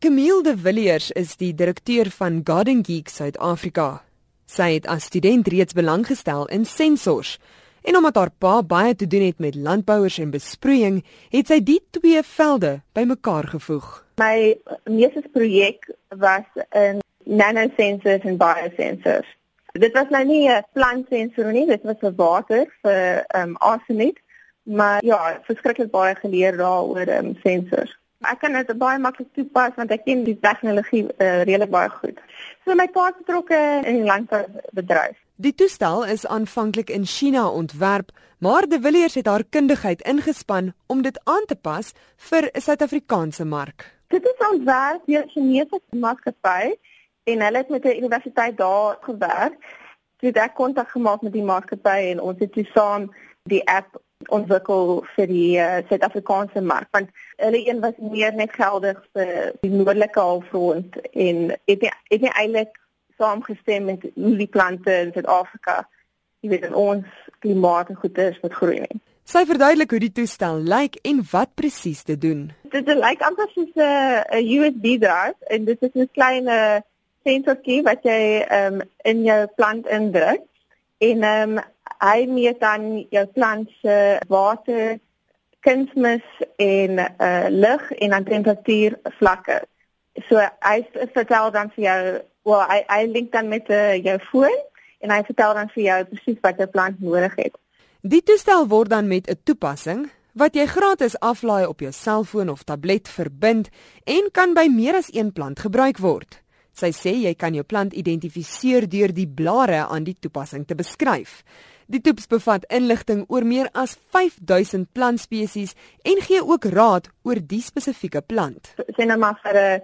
Camille de Villiers is die direkteur van Garden Geek Suid-Afrika. Sy het as student reeds belang gestel in sensors en omdat haar pa baie te doen het met landbouers en besproeiing, het sy die twee velde bymekaar gevoeg. My meeste projek was in nanosensors en biosensors. Dit was nou nie 'n plantsensor nie, dit was vir water vir ehm um, arsenet, maar ja, verskriklik baie geleer daaroor ehm um, sensors. Ek kan dit baie maklik toepas want ek ken die tegnologie uh, redelik baie goed. So my pa het betrokke in die landboubedryf. Die toestel is aanvanklik in China ontwerp, maar De Villiers het haar kundigheid ingespan om dit aan te pas vir 'n Suid-Afrikaanse mark. Dit is ontwerp deur 'n Chinese maatskappy en hulle het met 'n universiteit daar gewerk. Dit het kontak gemaak met die maatskappy en ons het toe saam die app ontwikkel vir die uh, Suid-Afrikaanse mark want hulle een was meer net geldig vir die noordelike halfrond en het nie, het nie eintlik saamgestem met hoe die plante in Suid-Afrika jy weet in ons klimaat en goeders wat groei nie. Sy verduidelik hoe die toestel lyk en wat presies te doen. Dit lyk amper soos 'n USB drive en dit is 'n klein sensortjie wat jy um, in jou plant indruk en um, hy meet dan jou plant se water, kunsmis en uh lig en dan temperatuur vlakke. So hy vertel dan vir jou, wel hy hy link dan met uh, jou foon en hy vertel dan vir jou presies wat jou plant nodig het. Die toestel word dan met 'n toepassing wat jy gratis aflaai op jou selfoon of tablet verbind en kan by meer as een plant gebruik word. Sy sê jy kan jou plant identifiseer deur die blare aan die toepassing te beskryf. Die toeps bevat inligting oor meer as 5000 plantspesies en gee ook raad oor die spesifieke plant. Sien nou maar vir 'n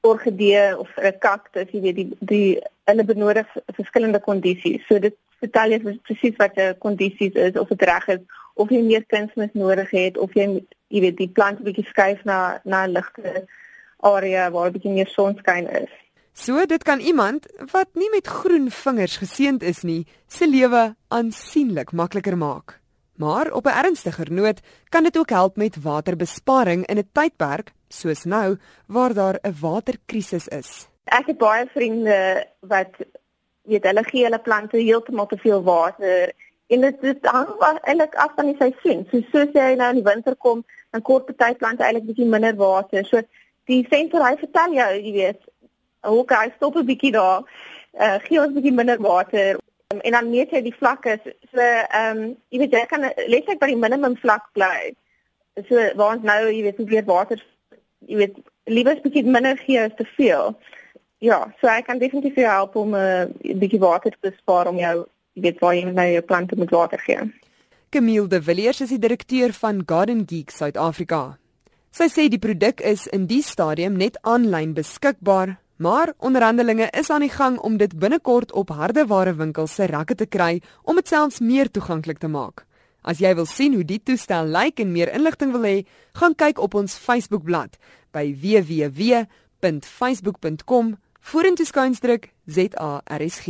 orgidee of 'n kaktus, jy weet die die hulle benodig verskillende kondisies. So dit vertel jy presies wat jou kondisies is of dit reg is of jy meer kunsmis nodig het of jy jy weet die plant 'n bietjie skuif na na 'n ligte area waar 'n bietjie meer sonskyn is. So dit kan iemand wat nie met groen vingers geseënd is nie, se lewe aansienlik makliker maak. Maar op 'n ernstiger noot kan dit ook help met waterbesparing in 'n tydperk soos nou waar daar 'n waterkrisis is. Ek het baie vriende wat weet hulle gee hulle plante heeltemal te veel water en dit dit hang eintlik af van die seisoen. So soos jy nou in die winter kom, dan kort party plante eintlik bietjie minder water. So die sensor hy vertel jou, jy weet, hoe kan hy stop 'n bietjie daar? Uh gee ons 'n bietjie minder water um, en dan meet jy die vlakke. So ehm um, jy weet jy kan letterlik by die minimum vlak bly. So waar ons nou jy weet hoeveel water jy weet liewer 'n bietjie minder gee as te veel. Ja, so ek kan definitief jou help om 'n uh, bietjie water te bespaar om jou jy weet waar jy nou jou plante moet water gee. Camille de Villiers is die direkteur van Garden Geek Suid-Afrika. Sy sê die produk is in die stadium net aanlyn beskikbaar, Maar onderhandelinge is aan die gang om dit binnekort op hardewarewinkels se rakke te kry om dit selfs meer toeganklik te maak. As jy wil sien hoe die toestel lyk en meer inligting wil hê, gaan kyk op ons Facebookblad by www.facebook.com vorentoeskuinsdruk ZARSG.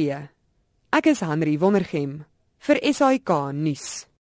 Ek is Henry Wondergem vir SAK nuus.